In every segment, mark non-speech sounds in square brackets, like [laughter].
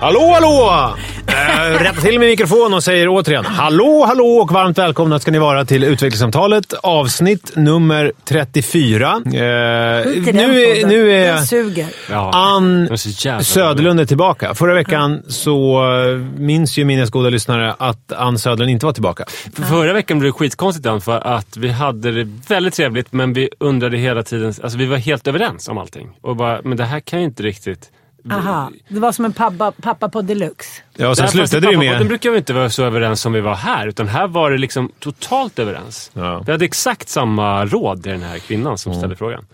Hallå, hallå! Uh, rätta till min mikrofon och säger återigen hallå, hallå och varmt välkomna ska ni vara till Utvecklingssamtalet avsnitt nummer 34. Uh, Skit i den nu, är, nu Den är suger. Ann Söderlund är tillbaka. Förra veckan så uh, minns ju minnesgoda lyssnare att Ann Söderlund inte var tillbaka. För Förra veckan blev det skitkonstigt Dan, för att vi hade det väldigt trevligt men vi undrade hela tiden, alltså vi var helt överens om allting. Och bara, men det här kan ju inte riktigt... Aha, det var som en pappa, pappa på deluxe. Ja, och sen Där, slutade det ju med... brukar vi inte vara så överens som vi var här, utan här var det liksom totalt överens. Ja. Vi hade exakt samma råd till den här kvinnan som ställde frågan.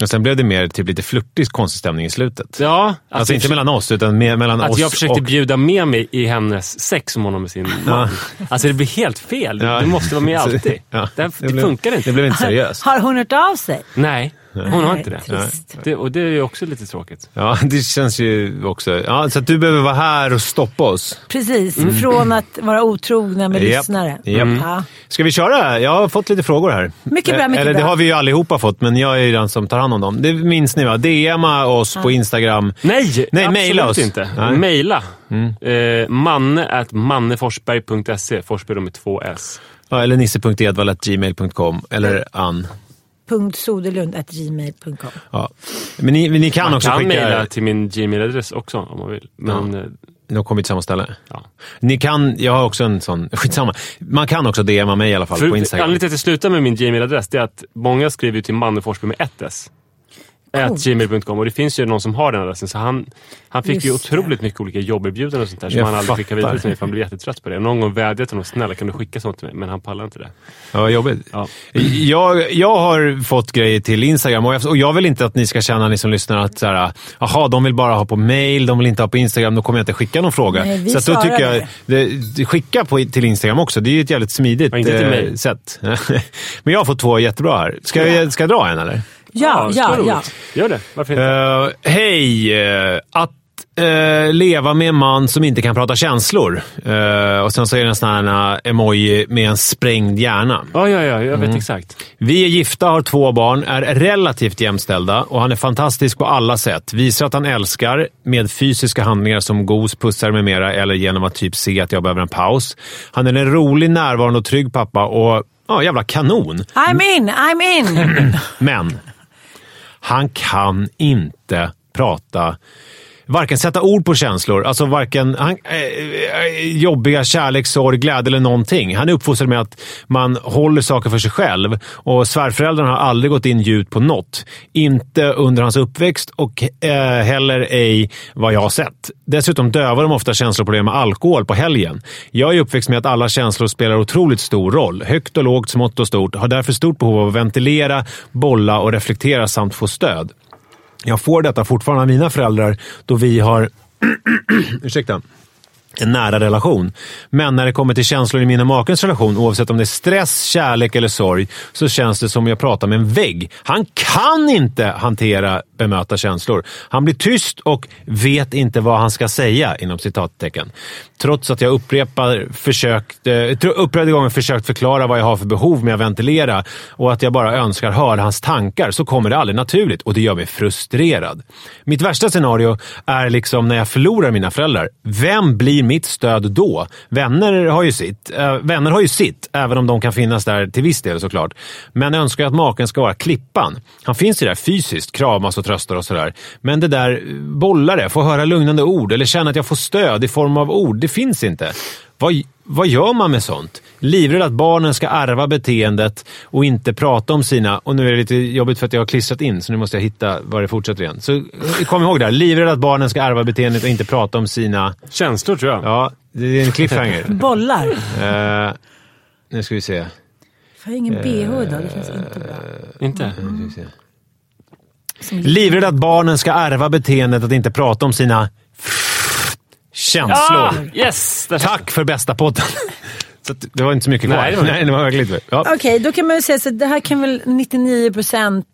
Och sen blev det mer typ lite flörtig konstig stämning i slutet. Ja, Alltså att inte mellan oss, utan mer mellan Att oss jag försökte och... bjuda med mig i hennes sex som hon har med sin man. Alltså det blir helt fel. Ja. Du måste vara med [laughs] alltid. Ja. Det, det blev- funkar inte. Det blev inte seriöst. Har hon hört av sig? Nej, hon har inte det. Trist. det. Och det är ju också lite tråkigt. Ja, [laughs] det känns ju också... Ja, så att du behöver vara här och stoppa oss. Precis, från att vara otrogna med Mm. Japp. lyssnare. Japp. Ja. Ska vi köra? Jag har fått lite frågor här. Mycket bra, mycket Eller det bra. har vi ju allihopa fått, men jag är ju den som tar hand om dem. Det minns ni va? DMa oss på Instagram. Nej, Nej, mejla oss. inte. Nej. Mm. Mejla. Eh, manne at manneforsberg.se. Forsberg med två S. Ja, eller nisse.edvall.gmail.com. Eller Ann. Soderlund.gmail.com Ja. Men ni, men ni kan Man också kan skicka... mejla till min Gmail-adress också om man vill. Men eh, De kommer till samma ställe. ja. Ni kan... Jag har också en sån... [laughs] Skitsamma. Man kan också DMa mig i alla fall på För, Instagram. anledningen till att jag slutar med min Gmail-adress är att många skriver till manneforsberg med ett S. Gmail.com och det finns ju någon som har den adressen så han, han fick ju Just det. otroligt mycket olika jobberbjudanden och sånt där som Jag han aldrig skickade vidare till mig för han blev jättetrött på det. Någon gång vädjade jag till honom, snälla kan du skicka sånt till mig? Men han pallar inte det. Ja, jobbigt. Ja. Jag, jag har fått grejer till Instagram och jag, och jag vill inte att ni ska känna, ni som lyssnar, att så här, aha, de vill bara ha på mail, de vill inte ha på Instagram, då kommer jag inte skicka någon fråga. Nej, så att då tycker jag, det, det- skicka på, till Instagram också. Det är ju ett jävligt smidigt Ja, inte till eh, mig. sätt. [laughs] Men jag har fått två jättebra här. Ska, vi, ska jag dra en eller? Ja, så ja, ja. Gör det. Varför inte? Eh, Hej! eh, att eh, leva med en man som inte kan prata känslor. Eh, och sen så är det en sån här emoji med en sprängd hjärna. Ja, ja, ja. Jag vet Mm. exakt. Vi är gifta, har två barn, är relativt jämställda och han är fantastisk på alla sätt. Visar att han älskar med fysiska handlingar som gos, pussar med mera eller genom att typ se att jag behöver en paus. Han är en rolig, närvarande och trygg pappa och ja, jävla kanon. I'm in, I'm in! [clears throat] Men han kan inte prata varken sätta ord på känslor, alltså varken han, eh, eh jobbiga kärlek, sorg, glädje eller någonting. Han är uppfostrad med att man håller saker för sig själv och svärföräldrarna har aldrig gått in djupt på något. Inte under hans uppväxt och eh, heller ej vad jag har sett. Dessutom dövar de ofta känsloproblem med alkohol på helgen. Jag är uppväxt med att alla känslor spelar otroligt stor roll. Högt och lågt, smått och stort. Har därför stort behov av att ventilera, bolla och reflektera samt få stöd. Jag får detta fortfarande av mina föräldrar då vi har [clears throat] ursäkta, en nära relation. Men när det kommer till känslor i min och makens relation, oavsett om det är stress, kärlek eller sorg, så känns det som jag pratar med en vägg. Han kan inte hantera, bemöta känslor. Han blir tyst och vet inte vad han ska säga, inom citattecken. Trots att jag upprepar försökt, eh, upprepade gånger försökt förklara vad jag har för behov med att ventilera och att jag bara önskar höra hans tankar, så kommer det aldrig naturligt och det gör mig frustrerad. Mitt värsta scenario är liksom när jag förlorar mina föräldrar. Vem blir mitt stöd då? Vänner har ju sitt, äh, vänner har ju sitt, även om de kan finnas där till viss del såklart. Men jag önskar att maken ska vara klippan. Han finns ju där fysiskt, kramas och tröstar och sådär. Men det där, bolla det, få höra lugnande ord eller känna att jag får stöd i form av ord, det finns inte. Vad, vad gör man med sånt? Livrädd att barnen ska ärva beteendet och inte prata om sina... Och nu är det lite jobbigt för att jag har klistrat in, så nu måste jag hitta var det fortsätter igen. Så eh, kom ihåg det här. Livrädd att barnen ska ärva beteendet och inte prata om sina... Känslor tror jag. Ja, det är en cliffhanger. [laughs] Bollar. Eh, nu ska vi se. Jag har ingen bh idag, det känns inte bra. Inte? Nu ska vi se. Som- Livrädd att barnen ska ärva beteendet att inte prata om sina känslor. Ah, yes! Tack för bästa podden. [laughs] Så det var inte så mycket kvar. Nej, det var det. [laughs] Nej, det var verkligen inte. Ja. Okej, då kan man väl säga så att det här kan väl 99%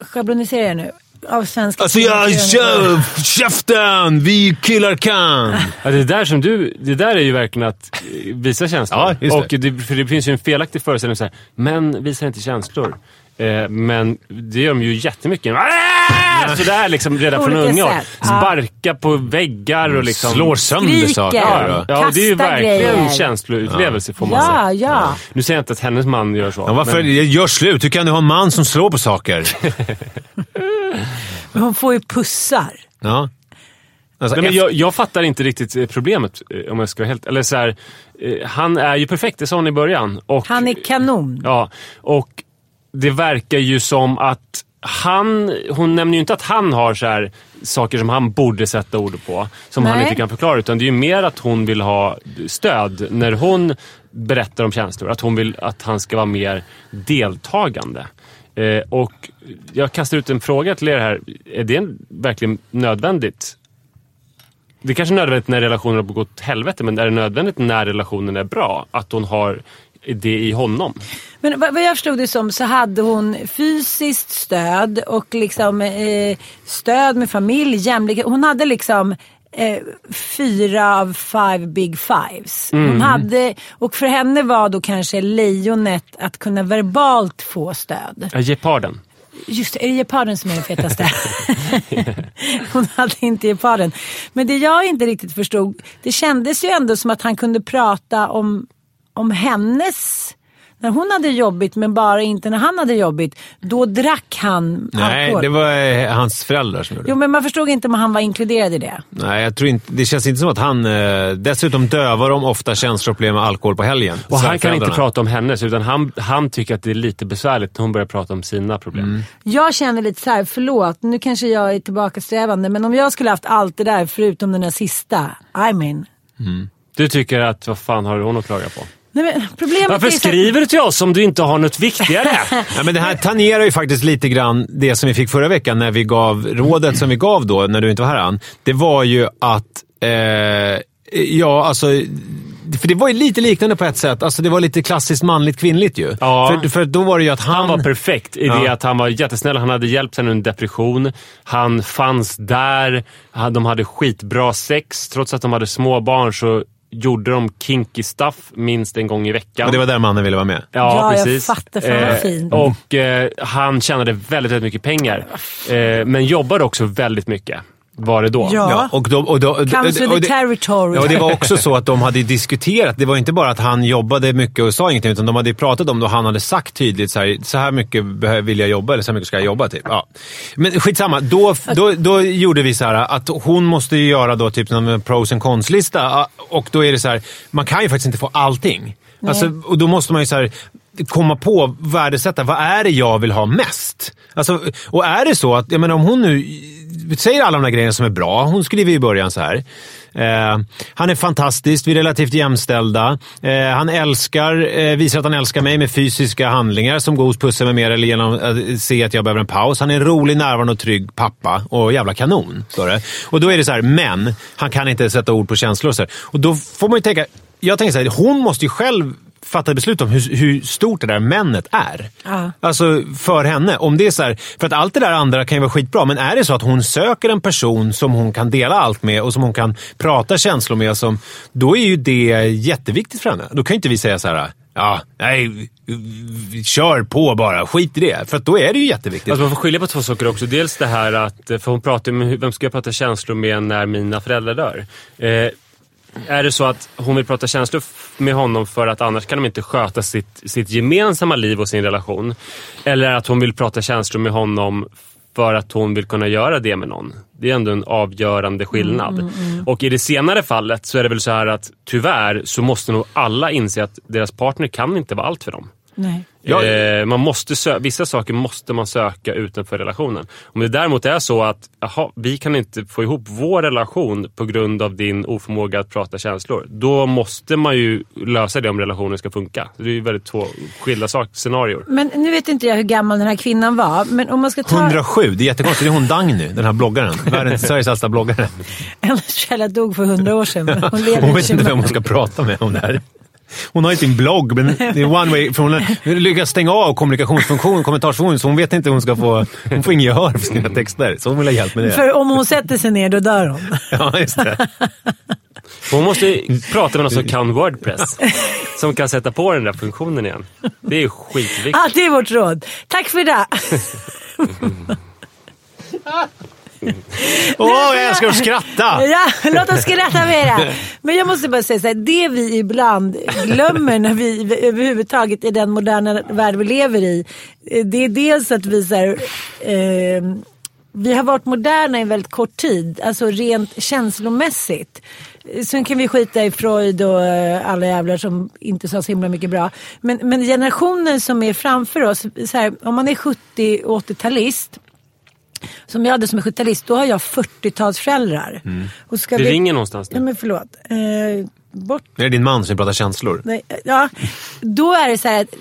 schablonisera nu. Av svenska Alltså jag kör käften! Vi killar kan! Ja, det, där som du, det där är ju verkligen att eh, visa känslor. Ja, just det. Och det, för det finns ju en felaktig föreställning så här, män visar inte känslor. Eh, men det gör de ju jättemycket. Ah! Sådär liksom redan från unga år. Sparka på väggar och liksom... Slår sönder Skriker. saker. Ja, ja det är ju verkligen grejer. känsloutlevelser får man Ja, säga. ja. Nu säger jag inte att hennes man gör så. Ja, varför? men- Gör slut. Hur kan du ha en man som slår på saker? [laughs] Men hon får ju pussar. Ja. Alltså, Nej, men jag, jag fattar inte riktigt eh, problemet eh, om jag ska vara helt... Eller så här, han är ju perfekt, det sa hon i början. Och, Han är kanon. Ja, och det verkar ju som att han... Hon nämner ju inte att han har så här saker som han borde sätta ord på. Som han Nej. inte kan förklara. Utan det är ju mer att hon vill ha stöd när hon berättar om känslor. Att hon vill att han ska vara mer deltagande. Eh, och jag kastar ut en fråga till er här. Är det verkligen nödvändigt? Det är kanske är nödvändigt när relationen har gått åt helvete, men är det nödvändigt när relationen är bra? Att hon har det i honom? Men vad jag förstod det som så hade hon fysiskt stöd och liksom eh, stöd med familj, jämlikhet. Hon hade liksom eh, fyra av five big fives. Hon hade, och för henne var då kanske lejonet att kunna verbalt få stöd. Ja, Geparden. Just det, är det geparden som är den fetaste? [laughs] Hon hade inte geparden. Men det jag inte riktigt förstod, det kändes ju ändå som att han kunde prata om, om hennes... När hon hade jobbigt men bara inte när han hade jobbigt. Då drack han Nej, alkohol. det var eh, hans föräldrar som gjorde Jo det. men man förstod inte om han var inkluderad i det. Nej, jag tror inte, det känns inte som att han... Eh, dessutom dövar de ofta känslor med alkohol på helgen. Och han kan inte prata om hennes, utan han, han tycker att det är lite besvärligt när hon börjar prata om sina problem. Mm. Jag känner lite så här, förlåt nu kanske jag är tillbakasträvande men om jag skulle haft allt det där förutom den där sista, I mean. Du tycker att, vad fan har hon att klaga på? Nej, Varför skriver du till oss om du inte har något viktigare? [laughs] Ja, men det här tangerar ju faktiskt lite grann det som vi fick förra veckan när vi gav rådet som vi gav då, när du inte var här Ann. Det var ju att, eh, ja alltså, för det var ju lite liknande på ett sätt. Alltså det var lite klassiskt manligt kvinnligt ju. Ja. För, för då var det ju att han... Han var perfekt i Ja. det att han var jättesnäll. Han hade hjälpt henne under depression. Han fanns där. De hade skitbra sex. Trots att de hade små barn så gjorde de kinky stuff minst en gång i veckan. Och det var där mannen ville vara med. Ja, Ja, jag precis. fattar. Fan, vad fint. Och eh, han tjänade väldigt, väldigt mycket pengar. Eh, men jobbade också väldigt mycket. Var det då. Ja. Ja, och då, och då, Comes with och the det- territory. Ja, och det var också så att de hade diskuterat. Det var inte bara att han jobbade mycket och sa ingenting, utan de hade pratat om det och han hade sagt tydligt så här, så här mycket vill jag jobba eller så här mycket ska jag jobba. Typ. Ja. Men skitsamma. Då, då, då gjorde vi så här att hon måste ju göra då typ någon pros and cons-lista och då är det så här, man kan ju faktiskt inte få allting. Alltså, och då måste man ju så här, komma på, värdesätta, vad är det jag vill ha mest? Alltså, och är det så att, jag menar om hon nu säger alla de där grejerna som är bra. Hon skriver i början så här. Eh, han är fantastisk, vi är relativt jämställda. Eh, han älskar, eh, visar att han älskar mig med fysiska handlingar som gos, pussar med mer eller genom att se att jag behöver en paus. Han är en rolig, närvarande och trygg pappa och jävla kanon, står det. Och då är det så här, men han kan inte sätta ord på känslor. Och, så här. och då får man ju tänka, jag tänker så här, hon måste ju själv fatta beslut om hur, hur stort det där männet är. Ja. Alltså för henne. Om det är så här, för att allt det där andra kan ju vara skitbra, men är det så att hon söker en person som hon kan dela allt med och som hon kan prata känslor med, som, då är ju det jätteviktigt för henne. Då kan ju inte vi säga så här, ja, nej, kör på bara, skit i det. För att då är det ju jätteviktigt. Alltså man får skilja på två saker också. Dels det här att, för hon pratar om vem ska jag prata känslor med när mina föräldrar dör. Eh, är det så att hon vill prata känslor med honom för att annars kan de inte sköta sitt, sitt gemensamma liv och sin relation? Eller att hon vill prata känslor med honom för att hon vill kunna göra det med någon. Det är ändå en avgörande skillnad. Och i det senare fallet så är det väl så här att tyvärr så måste nog alla inse att deras partner kan inte vara allt för dem. Nej. Ja. Eh, man måste sö- vissa saker måste man söka utanför relationen. Om det däremot är så att aha, vi kan inte få ihop vår relation på grund av din oförmåga att prata känslor. Då måste man ju lösa det om relationen ska funka. Det är ju väldigt två skilda sak- scenarier. Men nu vet inte jag hur gammal den här kvinnan var. Men om man ska ta... 107, det är jättekonstigt. Det är hon Dagny, den här bloggaren. Världens, [laughs] Sveriges äldsta bloggare. Hennes källa dog för hundra år sedan. [laughs] Hon lever Hon vet inte 20. vem hon ska prata med om det här. Hon har ju sin blogg, men [laughs] det är one way. För hon har lyckats stänga av kommunikationsfunktionen, kommentarsfunktionen, så hon vet inte hur hon ska få... Hon får inget gehör för sina texter. Så hon vill ha hjälp med det. För om hon sätter sig ner, då dör hon. [laughs] Ja, just det. [laughs] Hon måste prata med någon som kan Wordpress. Som kan sätta på den där funktionen igen. Det är skitviktigt. Ah, det är vårt råd. Tack för det. Åh, jag älskar att skratta! Ja, låt oss skratta mera. Men jag måste bara säga så här, det vi ibland glömmer när vi överhuvudtaget i den moderna värld vi lever i. Eh, det är dels att vi så här, eh, vi har varit moderna i en väldigt kort tid, alltså rent känslomässigt. Sen kan vi skita i Freud och eh, alla jävlar som inte sa så himla mycket bra. Men, men generationen som är framför oss, så här, om man är 70 och 80-talist som jag hade som är 70-talist, då har jag 40-talsföräldrar. Och ska Det vi- ringer någonstans Nej nu. men förlåt. Eh, bort Det är din man som pratar känslor. Nej, ja, då är det så här att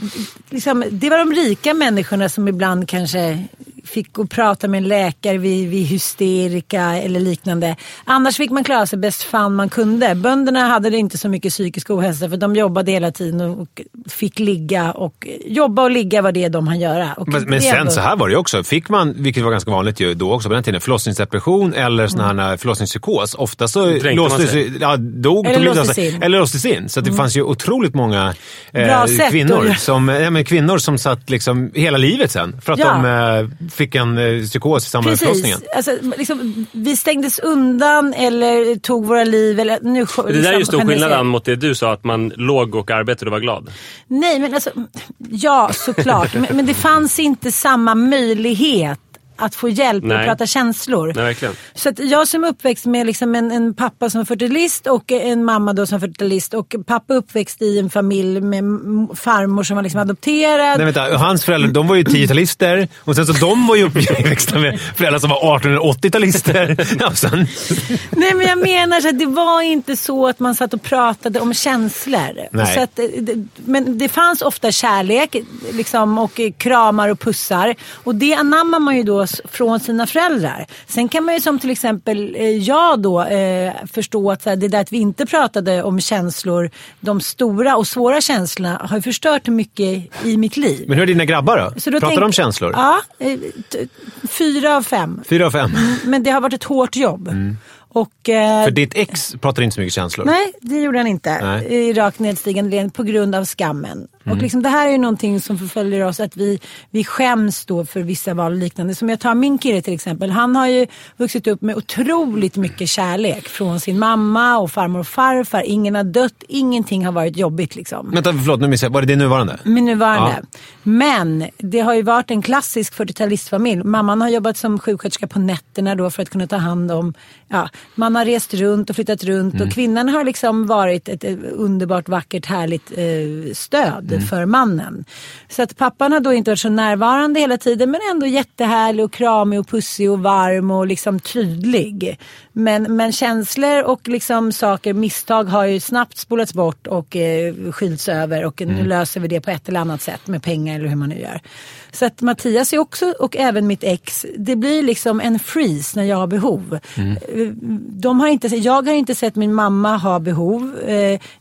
liksom, det var de rika människorna som ibland kanske fick gå och prata med en läkare vid, vid hysterika eller liknande. Annars fick man klara sig bäst fan man kunde. Bönderna hade det inte så mycket psykisk ohälsa för de jobbade hela tiden och, fick ligga. Och, jobba och ligga var det de hann göra. Och Men, men sen så här var det ju också. Fick man, vilket var ganska vanligt ju då också på den tiden, förlossningsdepression eller sån här förlossningspsykos. Ofta så Dränkte låstes, sig. ja, dog, Eller låstes sig. in. Eller låstes in. Så det fanns ju otroligt många sätt kvinnor, att- som, ja, men kvinnor som satt liksom hela livet sen. För att Ja. de eh, fick en eh, psykos i samband med förlossningen. Precis. Alltså, liksom, vi stängdes undan eller tog våra liv. Eller, nu, Det där är ju stor liksom, skillnad mot det du sa, att man låg och arbetade och var glad. Nej, men alltså, ja såklart. men, men det fanns inte samma möjlighet att få hjälp Nej. att prata känslor. Nej, verkligen. Så att jag som uppväxt med liksom en, en pappa som är fertilist och en mamma då som är fertilist och pappa uppväxt i en familj med farmor som var liksom adopterad. Nej, vänta, hans föräldrar de var ju 10-talister och sen så de var ju uppväxta med föräldrar som var 1880-talister. Ja, [laughs] sen, Nej men jag menar så att det var inte så att man satt och pratade om känslor. Nej. Så att, eh, men det fanns ofta kärlek liksom, och kramar och pussar. Och det anammar man ju då s- från sina föräldrar. Sen kan man ju som till exempel eh, jag då eh, förstå att här, det där att vi inte pratade om känslor, de stora och svåra känslorna har ju förstört mycket i mitt liv. men hur är dina grabbar då? Så då Pratar de om känslor? Ja, eh, fyra av fem. Fyra av fem? Men det har varit ett hårt jobb. Och, eh, För ditt ex pratar inte så mycket känslor? Nej, det gjorde han inte. Nej. I rakt nedstigande led på grund av skammen. Och liksom, det här är ju någonting som förföljer oss, att vi, vi skäms då för vissa val och liknande. Som jag tar min kille till exempel. Han har ju vuxit upp med otroligt mycket kärlek från sin mamma och farmor och farfar. Ingen har dött, ingenting har varit jobbigt liksom. Vänta, förlåt, nu missade jag. Var det din nuvarande? Min nuvarande. Ja. Men det har ju varit en klassisk 40-talistfamilj. Mamman har jobbat som sjuksköterska på nätterna då för att kunna ta hand om... Ja, man har rest runt och flyttat runt Mm. och kvinnan har liksom varit ett, ett underbart, vackert, härligt eh, stöd Mm. För mannen. Så att pappan har då inte varit så närvarande hela tiden men ändå jättehärlig och kramig och pussig och varm och liksom tydlig. Men, men känslor och liksom saker, misstag har ju snabbt spolats bort och eh, skylts över och Mm. nu löser vi det på ett eller annat sätt med pengar eller hur man nu gör. Så att Mattias är också, och även mitt ex, det blir liksom en freeze när jag har behov. Mm. Eh, De har inte, jag har inte sett min mamma ha behov.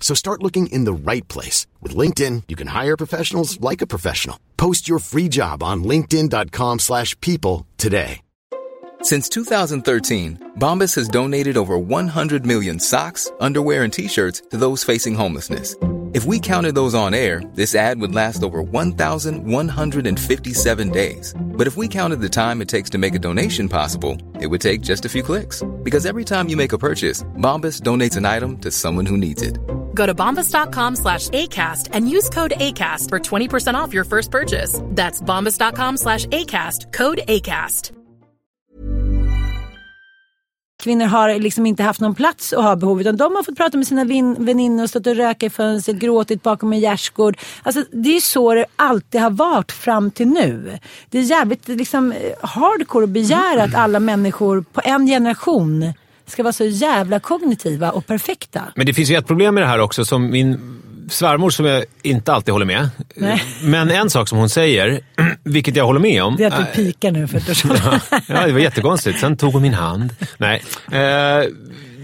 So start looking in the right place. With LinkedIn, you can hire professionals like a professional. Post your free job on linkedin.com/people slash people today. Since 2013, Bombas has donated over 100 million socks, underwear, and t-shirts to those facing homelessness. If we counted those on air, this ad would last over 1,157 days. But if we counted the time it takes to make a donation possible, it would take just a few clicks. Because every time you make a purchase, Bombas donates an item to someone who needs it. Go to bombas.com slash ACAST and use code ACAST for 20% off your first purchase. That's bombas.com slash ACAST, code ACAST. Kvinnor har liksom inte haft någon plats att ha behov utan de har fått prata med sina väninnor, stått och röka i fönstret, gråtit bakom en gärdsgård. Alltså, det är så det alltid har varit fram till nu. Det är jävligt liksom, eh, hardcore att begära att alla människor på en generation ska vara så jävla kognitiva och perfekta. Men det finns ju ett problem med det här också som min svärmor, som jag inte alltid håller med. Nej. Men en sak som hon säger, [clears throat] vilket jag håller med om. Det är att du pikar nu för att du känner- ja, det var jättekonstigt. Sen tog hon min hand. Nej. Eh,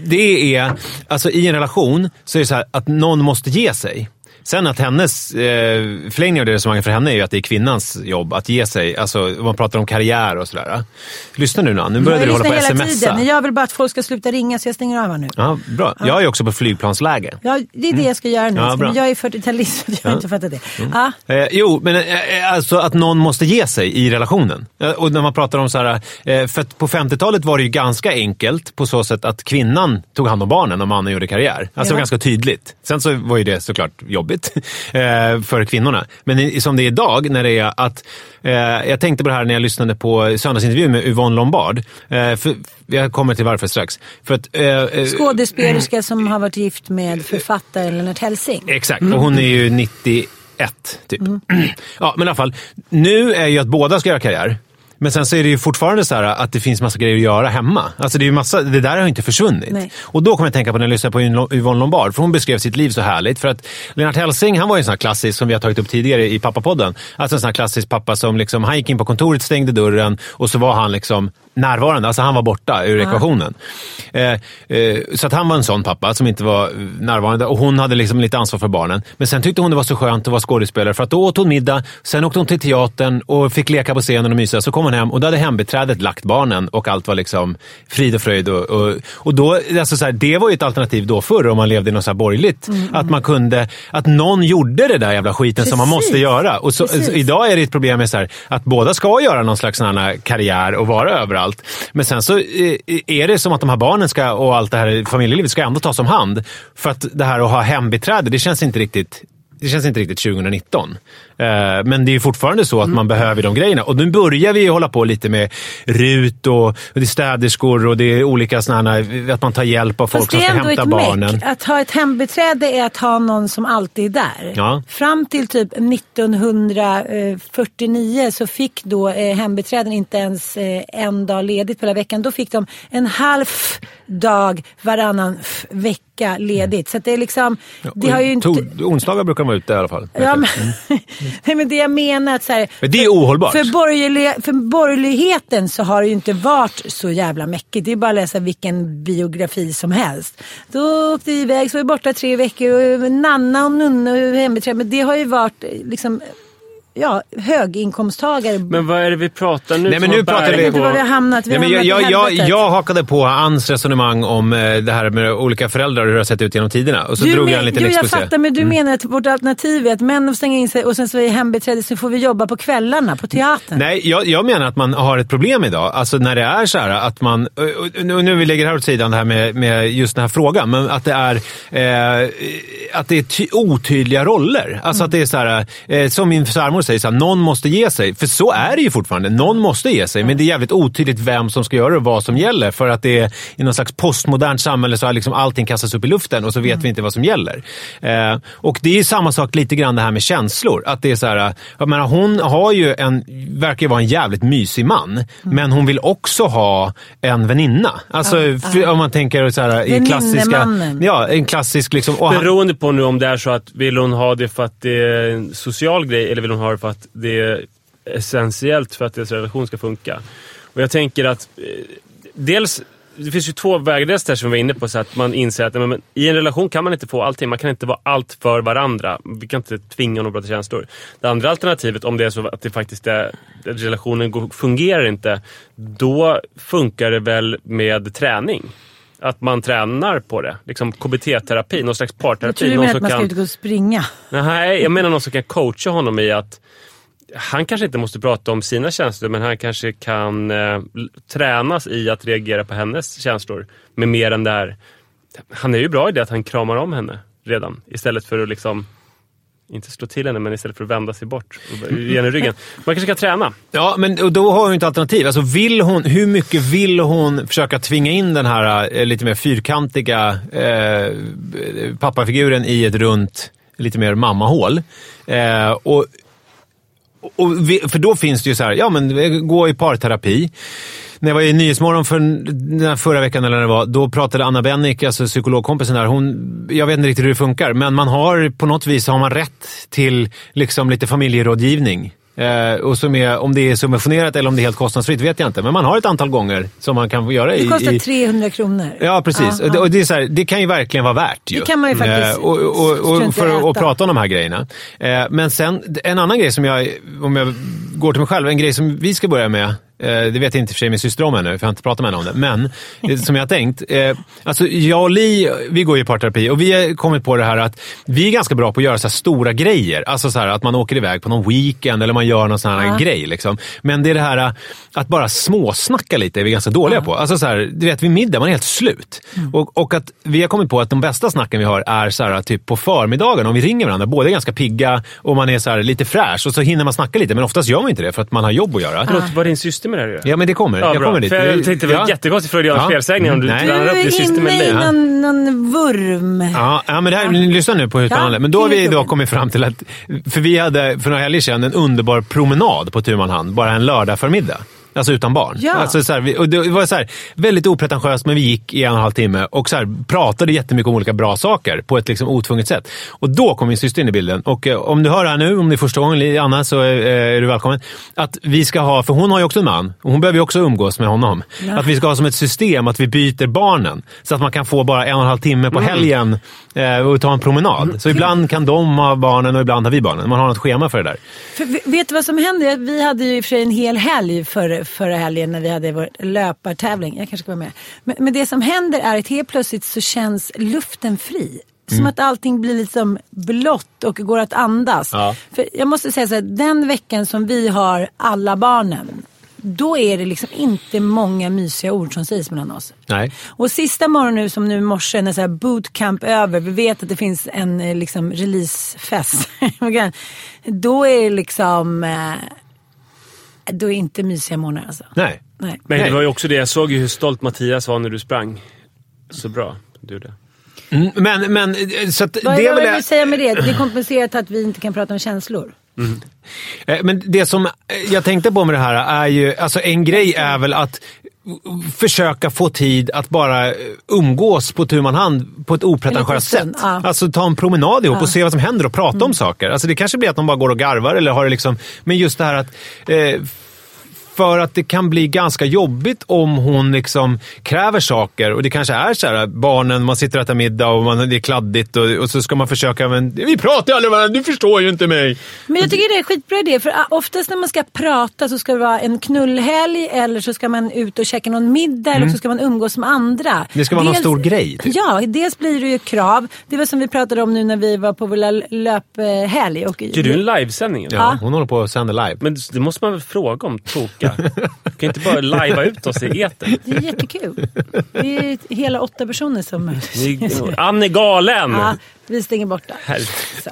det är, alltså i en relation så är det så här att någon måste ge sig. Sen att hennes eh, förlängning av det resonemanget för henne är ju att det är kvinnans jobb att ge sig. Alltså man pratar om karriär och sådär. Lyssna nu Nan, nu började du hålla på att smsa. tiden. Jag vill bara att folk ska sluta ringa så jag stänger av här nu. Ja, bra. Jag är också på flygplansläge. Ja, det är det jag ska göra nu. Mm. Ja. Men jag är 40-talist så jag har inte fattat det. Ja. Eh, jo, men eh, alltså att någon måste ge sig i relationen. Eh, och när man pratar om så här, eh, för på 50-talet var det ju ganska enkelt på så sätt att kvinnan tog hand om barnen och mannen gjorde karriär. Alltså det var Ja. ganska tydligt. Sen så var ju det såklart jobbigt [laughs] eh, för kvinnorna. Men som det är idag när det är att, eh, jag tänkte på det här när jag lyssnade på söndagsintervjun med Yvonne Lombard. Eh, för, jag kommer till varför strax. För att, eh, Skådespelerska som har varit gift med författaren Lennart Hellsing. Exakt, och hon är ju 91 typ. [clears throat] Ja, men i alla fall. Nu är ju att båda ska göra karriär. Men sen så är det ju fortfarande så att det finns massa grejer att göra hemma. Alltså det, är massa, det där har ju inte försvunnit. Nej. Och då kommer jag tänka på när jag lyssnade på Yvonne Lombard, för hon beskrev sitt liv så härligt. För att Lennart Hellsing, han var ju en sån här klassisk, som vi har tagit upp tidigare i pappapodden. Alltså en sån här klassisk pappa som liksom, han gick in på kontoret, stängde dörren och så var han liksom närvarande. Alltså han var borta ur ekvationen. Eh, eh, så att han var en sån pappa som inte var närvarande och hon hade liksom lite ansvar för barnen. Men sen tyckte hon det var så skönt att vara skådespelare för att då åt hon middag, sen åkte hon till teatern och fick leka på scenen och mysa. Så kom hon hem och då hade hembiträdet lagt barnen och allt var liksom frid och fröjd. Och, och, och då, alltså så här, det var ju ett alternativ då förr om man levde i något så här borgerligt. Att man kunde, att någon gjorde det där jävla skiten som man Precis. måste göra. Och så, Precis. idag är det ett problem med så här, att båda ska göra någon slags karriär och vara överallt. Men sen så eh, är det som att de här barnen ska, och allt det här familjelivet ska ändå tas om hand. För att det här att ha hembiträde, det känns inte riktigt det känns inte riktigt 2019. Eh, Men det är fortfarande så att man behöver de grejerna. Och nu börjar vi hålla på lite med RUT och, och det är städerskor och det är olika sådana att man tar hjälp av folk Fast som ska hämta barnen. meck. Att ha ett hembiträde är att ha någon som alltid är där. Ja. Fram till typ 1949 så fick då eh, hembiträden inte ens eh, en dag ledigt på hela veckan. Då fick de en halv dag varannan vecka ledigt. Så det är liksom, det har ju inte... Tog- Onsdagar brukar de vara ute i alla fall. Ja, men, [laughs] nej, men det jag menar att så här, Men det är ohållbart. För, borgerlig, för borgerligheten så har det ju inte varit så jävla mäckigt. Det är bara att läsa vilken biografi som helst. Då åkte vi iväg, så var vi borta tre veckor. Och Nanna och Nunna och hembiträde. Men det har ju varit eh, liksom, ja, höginkomsttagare. Men vad är det vi pratar nu Nej, men nu pratar vi- var vi har hamnat. Vi Nej, men jag, jag, jag, jag hakade på Anns resonemang om eh, det här med olika föräldrar och hur det har sett ut genom tiderna. Och så Du drog men, jag en liten jo, jag exposé. fattar, men du menar att vårt alternativ är att män får stänga in sig och sen så är hembiträde så får vi jobba på kvällarna på teatern. Nej, jag, jag menar att man har ett problem idag. Alltså när det är så här att man... och Nu, nu vi lägger det här åt sidan, det här med, med just den här frågan. Men att det är, eh, att det är ty, otydliga roller. Alltså att det är så här, eh, som min svärmor säger, så här, någon måste ge sig. För så är det ju fortfarande. Någon måste ge sig. Men det är jävligt otydligt vem som ska göra det och vad som gäller. För att det är i någon slags postmodernt samhälle så har liksom allting kastats upp i luften och så vet vi inte vad som gäller. Eh, och det är samma sak lite grann det här med känslor. Att det är så här, jag menar, hon har ju en, verkar ju vara en jävligt mysig man. Men hon vill också ha en väninna. Alltså för, om man tänker så här, i klassiska... Ja, en klassisk liksom... Och han, Beroende på nu om det är så att vill hon ha det för att det är en social grej eller vill hon ha det för att det är essentiellt för att deras relation ska funka. Och jag tänker att eh, dels det finns ju två vägar. Dels det som vi var inne på, så att man inser att men, i en relation kan man inte få allting. Man kan inte vara allt för varandra. Vi kan inte tvinga någon att prata känslor. Det andra alternativet, om det är så att det faktiskt är, att relationen fungerar inte, då funkar det väl med träning. Att man tränar på det. Liksom KBT-terapi, någon slags Jag parterapi. tror du menar att man ska kan- ut och springa. Nej, jag menar någon som kan coacha honom i att han kanske inte måste prata om sina känslor, men han kanske kan eh, tränas i att reagera på hennes känslor med mer än det här. Han är ju bra i det att han kramar om henne redan, istället för att liksom inte slå till henne, men istället för att vända sig bort och ge henne ryggen. Man kanske ska träna. Ja, men och då har hon ju inte alternativ. Alltså, vill hon, hur mycket vill hon försöka tvinga in den här eh, lite mer fyrkantiga eh, pappafiguren i ett runt, lite mer mammahål? Eh, och, och vi, för då finns det ju så här, ja men gå i parterapi. När jag var i Nyhetsmorgon för, den förra veckan, eller när det var, då pratade Anna Bennick, alltså psykologkompisen där. Hon, jag vet inte riktigt hur det funkar, men man har på något vis har man rätt till liksom lite familjerådgivning. Eh, och som är, om det är subventionerat eller om det är helt kostnadsfritt vet jag inte. Men man har ett antal gånger som man kan göra i... Det kostar i 300 kronor. Ja, precis. Ja, ja. och det, är så här, det kan ju verkligen vara värt. Ju. Det kan man ju faktiskt Eh, och, och, och, i för att prata om de här grejerna. Eh, men sen, en annan grej som jag, om jag går till mig själv, en grej som vi ska börja med. Eh, det vet jag inte för sig min syster om ännu, för jag har inte pratat med henne om det. Men eh, som jag har tänkt. Eh, alltså jag och Li, vi går ju i parterapi och vi har kommit på det här att vi är ganska bra på att göra så här stora grejer. Alltså så här, att man åker iväg på någon weekend eller man gör någon sån här Ja. grej. Liksom. Men det är det här att bara småsnacka lite är vi ganska dåliga på. Alltså så här, du vet, vid middag, man är helt slut. Mm. Och, och att vi har kommit på att de bästa snacken vi har är så här, typ på förmiddagen, om vi ringer varandra. Båda är ganska pigga och man är så här, lite fräsch och så hinner man snacka lite. Men oftast gör man inte det för att man har jobb att göra. Förlåt, vad har din syster med det här? Ja, men det kommer. Ja, jag bra. kommer dit. För jag tänkte det var Ja. jättekonstigt Freudiansk Ja. felsägning om du Nej. blandar upp Du din är syster med inne i någon, någon vurm. Ja, ja, men det här, lyssna nu på hur det Ja. Men då har vi då kommit fram till att, för vi hade för några helger sedan en underbar promenad på tu hand, bara en lördag förmiddag. Alltså utan barn. Ja. Alltså så här, vi, och det var så här, väldigt opretentiöst, men vi gick i en och en halv timme och så här, pratade jättemycket om olika bra saker på ett liksom otvunget sätt. Och då kom min syster in i bilden. Och eh, om du hör det här nu, om det är första gången, Anna, så eh, är du välkommen. Att vi ska ha, för hon har ju också en man och hon behöver ju också umgås med honom. Att vi ska ha som ett system att vi byter barnen. Så att man kan få bara en och en halv timme på helgen eh, och ta en promenad. Så ibland kan de ha barnen och ibland har vi barnen. Man har något schema för det där. För, vet du vad som händer? Vi hade ju i och för sig en hel helg för, förra helgen när vi hade vår löpartävling. Jag kanske ska vara med. Men, men det som händer är att helt plötsligt så känns luften fri. Som att allting blir liksom blått och går att andas. Ja. För jag måste säga så här, den veckan som vi har alla barnen. Då är det liksom inte många mysiga ord som sägs mellan oss. Nej. Och sista morgonen nu som nu i morse när så här bootcamp över. Vi vet att det finns en eh, liksom releasefest. [laughs] då är det liksom... Då är inte mysiga morgnar alltså. Nej. Nej. Men det var ju också det, jag såg ju hur stolt Mattias var när du sprang. Så bra, du gjorde. Mm, Men, men så att Vad det vad vill du säga med det? Det är kompenserat att vi inte kan prata om känslor. Eh, Men det som jag tänkte på med det här är ju, alltså en grej är väl att försöka få tid att bara eh, umgås på tu man hand på ett opretentiöst En sätt. ja. Alltså ta en promenad ihop och se vad som händer och prata om saker. Alltså det kanske blir att de bara går och garvar eller har det liksom, men just det här att eh, för att det kan bli ganska jobbigt om hon liksom kräver saker. Och det kanske är så här, barnen, man sitter och äter middag och man, det är kladdigt och, och så ska man försöka, men vi pratar ju aldrig med varandra, du förstår ju inte mig. Men jag tycker det är skitbra idé. För ah, oftast när man ska prata så ska det vara en knullhelg eller så ska man ut och käka någon middag eller så ska man umgås med andra. Mm. Det ska vara någon stor grej, typ. Ja, dels blir det ju krav. Det var som vi pratade om nu när vi var på vår löphelg. Och, Gör du en livesändning? Ja, hon håller på att sända live. Men det måste man väl fråga om, Toka? Du kan inte bara lajva ut oss i etern. Det är jättekul. Vi är hela åtta personer som... Ann är galen! Ja, vi stänger borta. Så.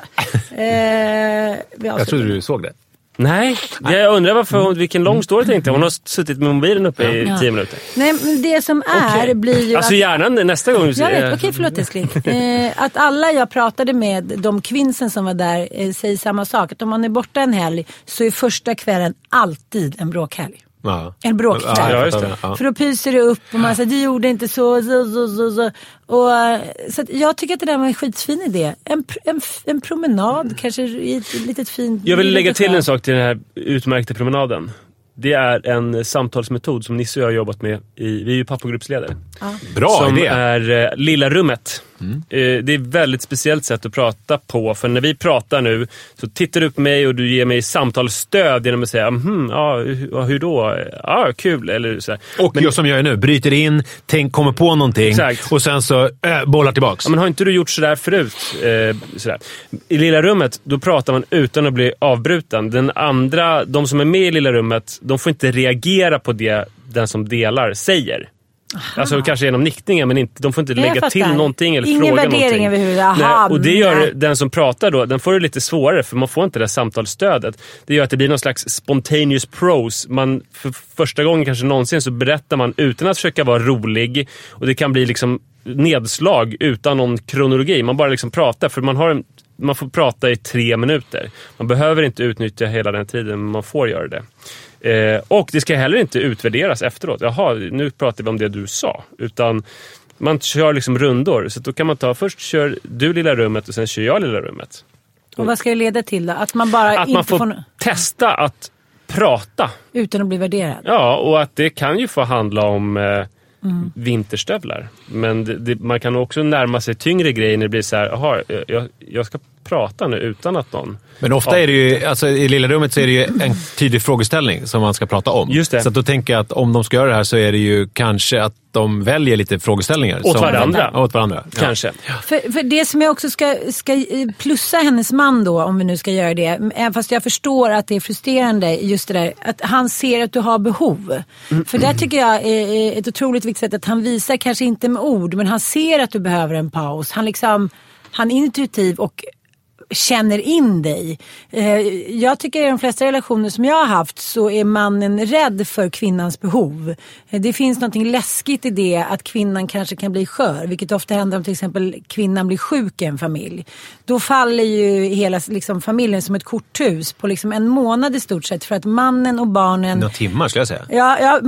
Eh, vi Jag trodde du såg det. Nej, jag undrar varför hon, vilken lång story tänkte. Hon har suttit med mobilen uppe i Ja. tio minuter. Nej, men det som är Okej. blir ju Alltså att... gärna nästa gång. Jag vet, okej förlåt älskling. [laughs] Eh, att alla jag pratade med, de kvinnsen som var där, eh, säger samma sak. Att om man är borta en helg så är första kvällen alltid en bråkhelg. Ja. En bråkkväll. Ja, Ja, just det. Ja. För då pyser det upp och man säger du gjorde inte så, så, så, så, så. Och, eh, så att jag tycker att det där var en skitfin idé. En, en, en promenad kanske i ett litet fint... Jag vill lägga till en sak till den här utmärkta promenaden. Det är en samtalsmetod som Nisse och jag har jobbat med. I, vi är ju pappagruppsledare. Bra som idé. är eh, Lilla rummet. Eh, det är ett väldigt speciellt sätt att prata på. För när vi pratar nu så tittar du på mig och du ger mig samtalsstöd genom att säga mhm, ja, hur- då? Ja, kul. Eller så här. Och jag som jag gör nu, bryter in, tänk, kommer på någonting Exakt. och sen så äh, bollar tillbaks. Ja, men har inte du gjort sådär förut? Eh, sådär. I Lilla rummet, då pratar man utan att bli avbruten. Den andra, de som är med i Lilla rummet, de får inte reagera på det den som delar säger. Alltså kanske genom nickningar, men inte, de får inte Jag lägga till fattar. någonting eller Ingen fråga värdering någonting. överhuvudtaget. Aha, Nej, och det gör nej. den som pratar då, den får det lite svårare för man får inte det samtalsstödet. Det gör att det blir någon slags spontaneous prose. Man, för första gången kanske någonsin så berättar man utan att försöka vara rolig. Och det kan bli liksom nedslag utan någon kronologi. Man bara liksom pratar för man har en, man får prata i tre minuter. Man behöver inte utnyttja hela den tiden, men man får göra det. Eh, och det ska heller inte utvärderas efteråt. Jaha, nu pratar vi om det du sa. Utan man kör liksom rundor. Så då kan man ta, först kör du lilla rummet och sen kör jag lilla rummet. Och vad ska det leda till då? Att man bara Att inte man får får... testa att prata. Utan att bli värderad. Ja, och att det kan ju få handla om eh, Mm. vinterstövlar. Men det, det, man kan också närma sig tyngre grejer när det blir så här, aha, jag, jag ska prata nu utan att någon... Men ofta är det ju, alltså i lilla rummet så är det ju en tydlig frågeställning som man ska prata om. Just det. Så att då tänker jag att om de ska göra det här så är det ju kanske att de väljer lite frågeställningar. Åt som, varandra. Ja, Åt varandra. Ja. Kanske. För, för det som jag också ska, ska eh, plussa hennes man då, om vi nu ska göra det. Även fast jag förstår att det är frustrerande just det där. Att han ser att du har behov. För det tycker jag är är ett otroligt viktigt sätt. Att han visar, kanske inte med ord, men han ser att du behöver en paus. Han, liksom, han är intuitiv och känner in dig. Eh, Jag tycker i de flesta relationer som jag har haft så är mannen rädd för kvinnans behov. Eh, Det finns något läskigt i det att kvinnan kanske kan bli skör. Vilket ofta händer om till exempel kvinnan blir sjuk i en familj. Då faller ju hela liksom, familjen som ett korthus på liksom en månad i stort sett. För att mannen och barnen Några timmar skulle jag säga. Ja, ja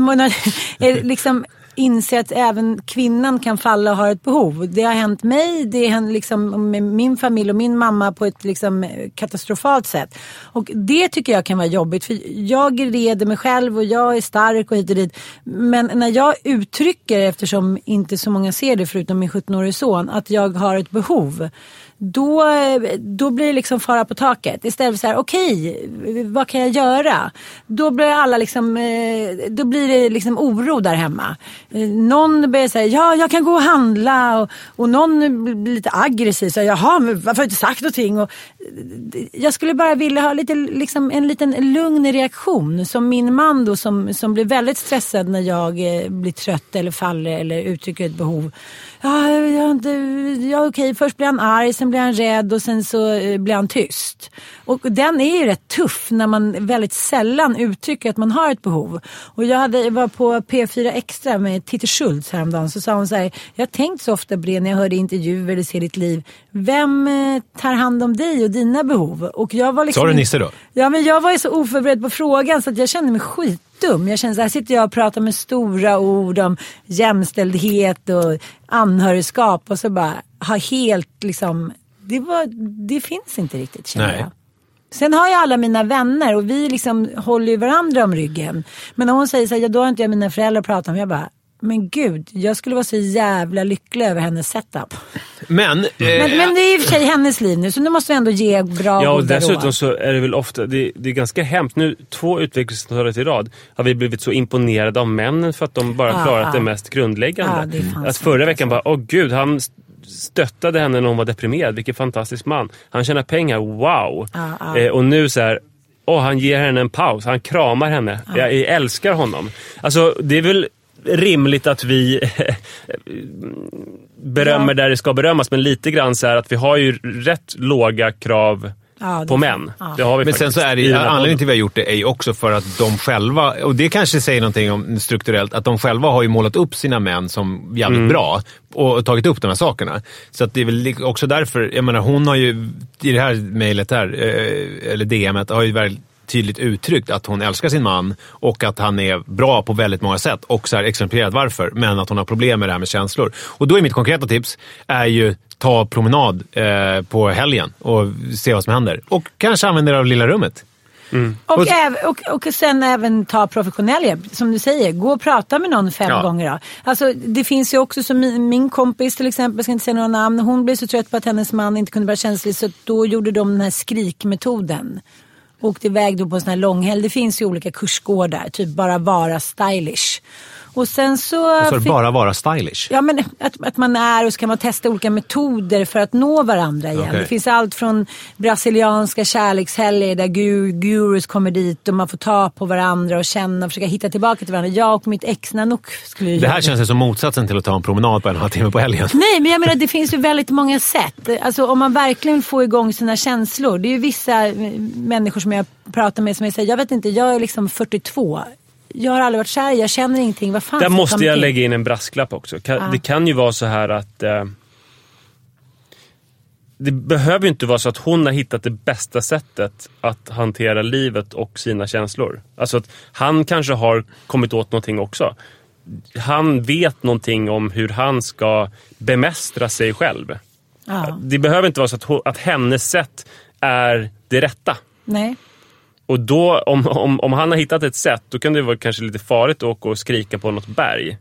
är [laughs] liksom inse att även kvinnan kan falla och ha ett behov. Det har hänt mig, det har hänt liksom med min familj och min mamma på ett liksom eh, katastrofalt sätt. Och det tycker jag kan vara jobbigt för jag reder mig själv och jag är stark och hit och dit. Men när jag uttrycker, eftersom inte så många ser det förutom min 17-årige son, att jag har ett behov då, då blir det liksom fara på taket. Istället för så här, okej, vad kan jag göra? Då blir alla liksom, eh, då blir det liksom oro där hemma. Eh, någon börjar säga, ja jag kan gå och handla och, och någon blir lite aggressiv. Så, Jaha, men varför har du inte sagt någonting? Och, eh, jag skulle bara vilja ha lite, liksom, en liten lugn reaktion. Som min man då som, som blir väldigt stressad när jag eh, blir trött eller faller eller uttrycker ett behov. Ja, jag, jag, ja okej, först blir han arg, sen blir han rädd och sen så eh, blir han tyst. Och den är ju rätt tuff när man väldigt sällan uttrycker att man har ett behov. Och jag, hade, var på P4 Extra med Titti Schultz häromdagen så sa hon så här, jag har tänkt så ofta på det när jag hörde intervjuer eller ser ditt liv. Vem eh, tar hand om dig och dina behov? Och jag var liksom, Sa du Nisse då? Ja, men jag var ju så oförberedd på frågan så att jag kände mig skitdum. Jag kände så här sitter jag och pratar med stora ord om jämställdhet och anhörigskap och så bara har helt liksom, det, var, det finns inte riktigt känner Nej. jag. Sen har jag alla mina vänner och vi liksom håller ju varandra om ryggen. Men när hon säger så här, ja, då har inte jag mina föräldrar att prata om. Jag bara, men gud, jag skulle vara så jävla lycklig över hennes setup. Men, eh, Men, men det är i och för sig hennes liv nu så nu måste vi ändå ge bra Ja, och dessutom råd. så är det väl ofta, det, det är ganska hemskt. Nu, två utvecklingssamtal i rad har vi blivit så imponerade av männen för att de bara Ja, klarat ja. det mest grundläggande. Ja, det att förra veckan bara, åh gud, han stöttade henne när hon var deprimerad. Vilken fantastisk man. Han tjänar pengar, wow. Eh, och nu så här, åh, han ger henne en paus. Han kramar henne. Jag, jag älskar honom. Alltså, det är väl rimligt att vi [laughs] berömmer där det ska berömmas, men lite grann så här att vi har ju rätt låga krav Ja, det- på män. ja. Det har vi Men sen faktiskt så är det anledningen till att vi har gjort det är ju också för att de själva, och det kanske säger någonting om strukturellt, att de själva har ju målat upp sina män som jävligt Mm. bra och tagit upp de här sakerna. Så att det är väl också därför, jag menar hon har ju i det här mejlet här, eh, eller DMet, har ju väldigt tydligt uttryckt att hon älskar sin man och att han är bra på väldigt många sätt och så här exemplifierat varför. Men att hon har problem med det här med känslor. Och då är mitt konkreta tips är ju ta promenad eh, på helgen och se vad som händer. Och kanske använda det av lilla rummet. Och, Och- äv, och, och sen även ta professionell hjälp. Som du säger, gå och prata med någon fem Ja. gånger. Då. Alltså, det finns ju också som min, min kompis till exempel, jag ska inte säga några namn. Hon blev så trött på att hennes man inte kunde vara känslig så då gjorde de den här skrikmetoden. Åkte iväg då på en sån här långhelg. Det finns ju olika kursgårdar, typ bara vara stylish. Och sen så... Så det fick- bara vara stylish. Ja, men att, att man är och så kan man testa olika metoder för att nå varandra igen. Okej. Det finns allt från brasilianska kärlekshelger där gu- gurus kommer dit och man får ta på varandra och känna och försöka hitta tillbaka till varandra. Jag och mitt ex Nanook skulle ju Det här göra känns ju som motsatsen till att ta en promenad på en och en halv timme på helgen. Nej, men jag menar det finns ju väldigt många sätt. Alltså om man verkligen får igång sina känslor. Det är ju vissa eh, människor som jag pratar med som säger, jag vet inte, jag är liksom 42. Jag har aldrig varit kär, jag känner ingenting. Vad fan Där måste jag lägga in en brasklapp också. Det kan ju vara så här att... Eh, det behöver ju inte vara så att hon har hittat det bästa sättet att hantera livet och sina känslor. Alltså att han kanske har kommit åt någonting också. Han vet någonting om hur han ska bemästra sig själv. Ja, Det behöver inte vara så att, att hennes sätt är det rätta. nej. Och då, om, om, om han har hittat ett sätt, då kan det vara kanske lite farligt att åka och skrika på något berg.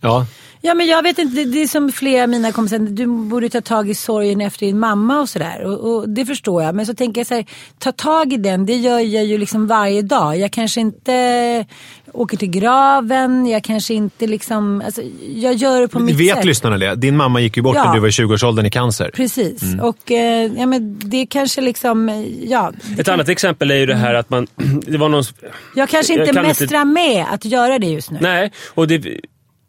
Ja. Ja men jag vet inte, det, det är som flera av mina kompisar, du borde ta tag i sorgen efter din mamma och sådär. Och, och det förstår jag. Men så tänker jag så här, ta tag i den, det gör jag ju liksom varje dag. Jag kanske inte åker till graven, jag kanske inte liksom, alltså, jag gör det på mitt Vet sätt. lyssnarna det? Din mamma gick ju bort Ja. när du var i 20-årsåldern i cancer. Precis, Mm. och eh, ja, men det kanske liksom, ja. Ett kan- annat exempel är ju det här att man... [clears throat] Det var någon... Jag kanske jag inte inte- mästrar med att göra det just nu. Nej, och det...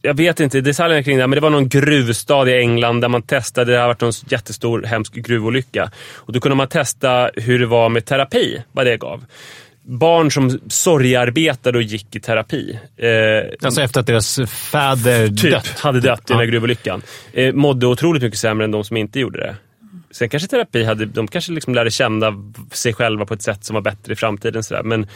Jag vet inte detaljerna kring det, men det var någon gruvstad i England där man testade, det har varit någon jättestor hemsk gruvolycka. Och då kunde man testa hur det var med terapi, vad det gav. Barn som sorgarbetade och gick i terapi. Eh, Alltså efter att deras fäder typ dött. hade dött i den här gruvolyckan. Eh, mådde otroligt mycket sämre än de som inte gjorde det. Sen kanske terapi hade, de kanske liksom lärde känna sig själva på ett sätt som var bättre i framtiden. Sådär. Men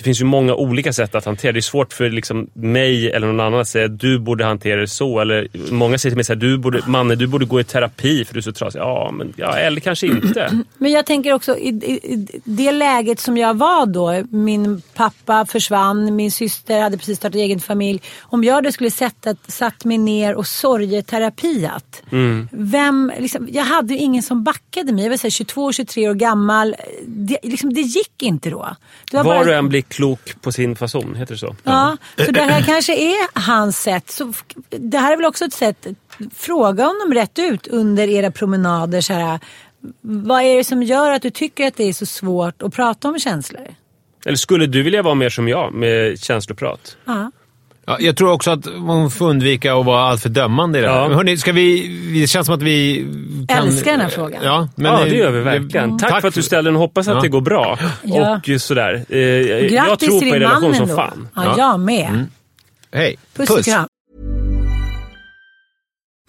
det finns ju många olika sätt att hantera det. är svårt för liksom mig eller någon annan att säga att du borde hantera det så. Eller många säger till mig så här, du borde, Manne du borde gå i terapi för du är så trasig. Ja, men, ja eller kanske inte. [clears throat] Men jag tänker också i, i, det läget som jag var då. Min pappa försvann, min syster hade precis startat egen familj. Om jag då skulle sätta, satt mig ner och sorgeterapiat. Vem, liksom, jag hade ju ingen som backade mig. Jag var 22-23 år gammal. Det, liksom, det gick inte då. Var Var bara- du än blir klok på sin fason, heter det så? Ja, så det här kanske är hans sätt. Så det här är väl också ett sätt, fråga honom rätt ut under era promenader. Så här, vad är det som gör att du tycker att det är så svårt att prata om känslor? Eller skulle du vilja vara mer som jag med känsloprat? Ja. Ja, jag tror också att man får undvika att vara alltför dömande i det här. Ja. Men hörni, ska vi, det känns som att vi kan... Älskar den här frågan. Ja, men, ja, det gör vi verkligen. Tack, för att du ställde den hoppas att Ja. det går bra. Ja. Och sådär. Eh, jag tror på er relation som ändå. fan. Ja, Ja. jag med. Hej. Puss, och kram.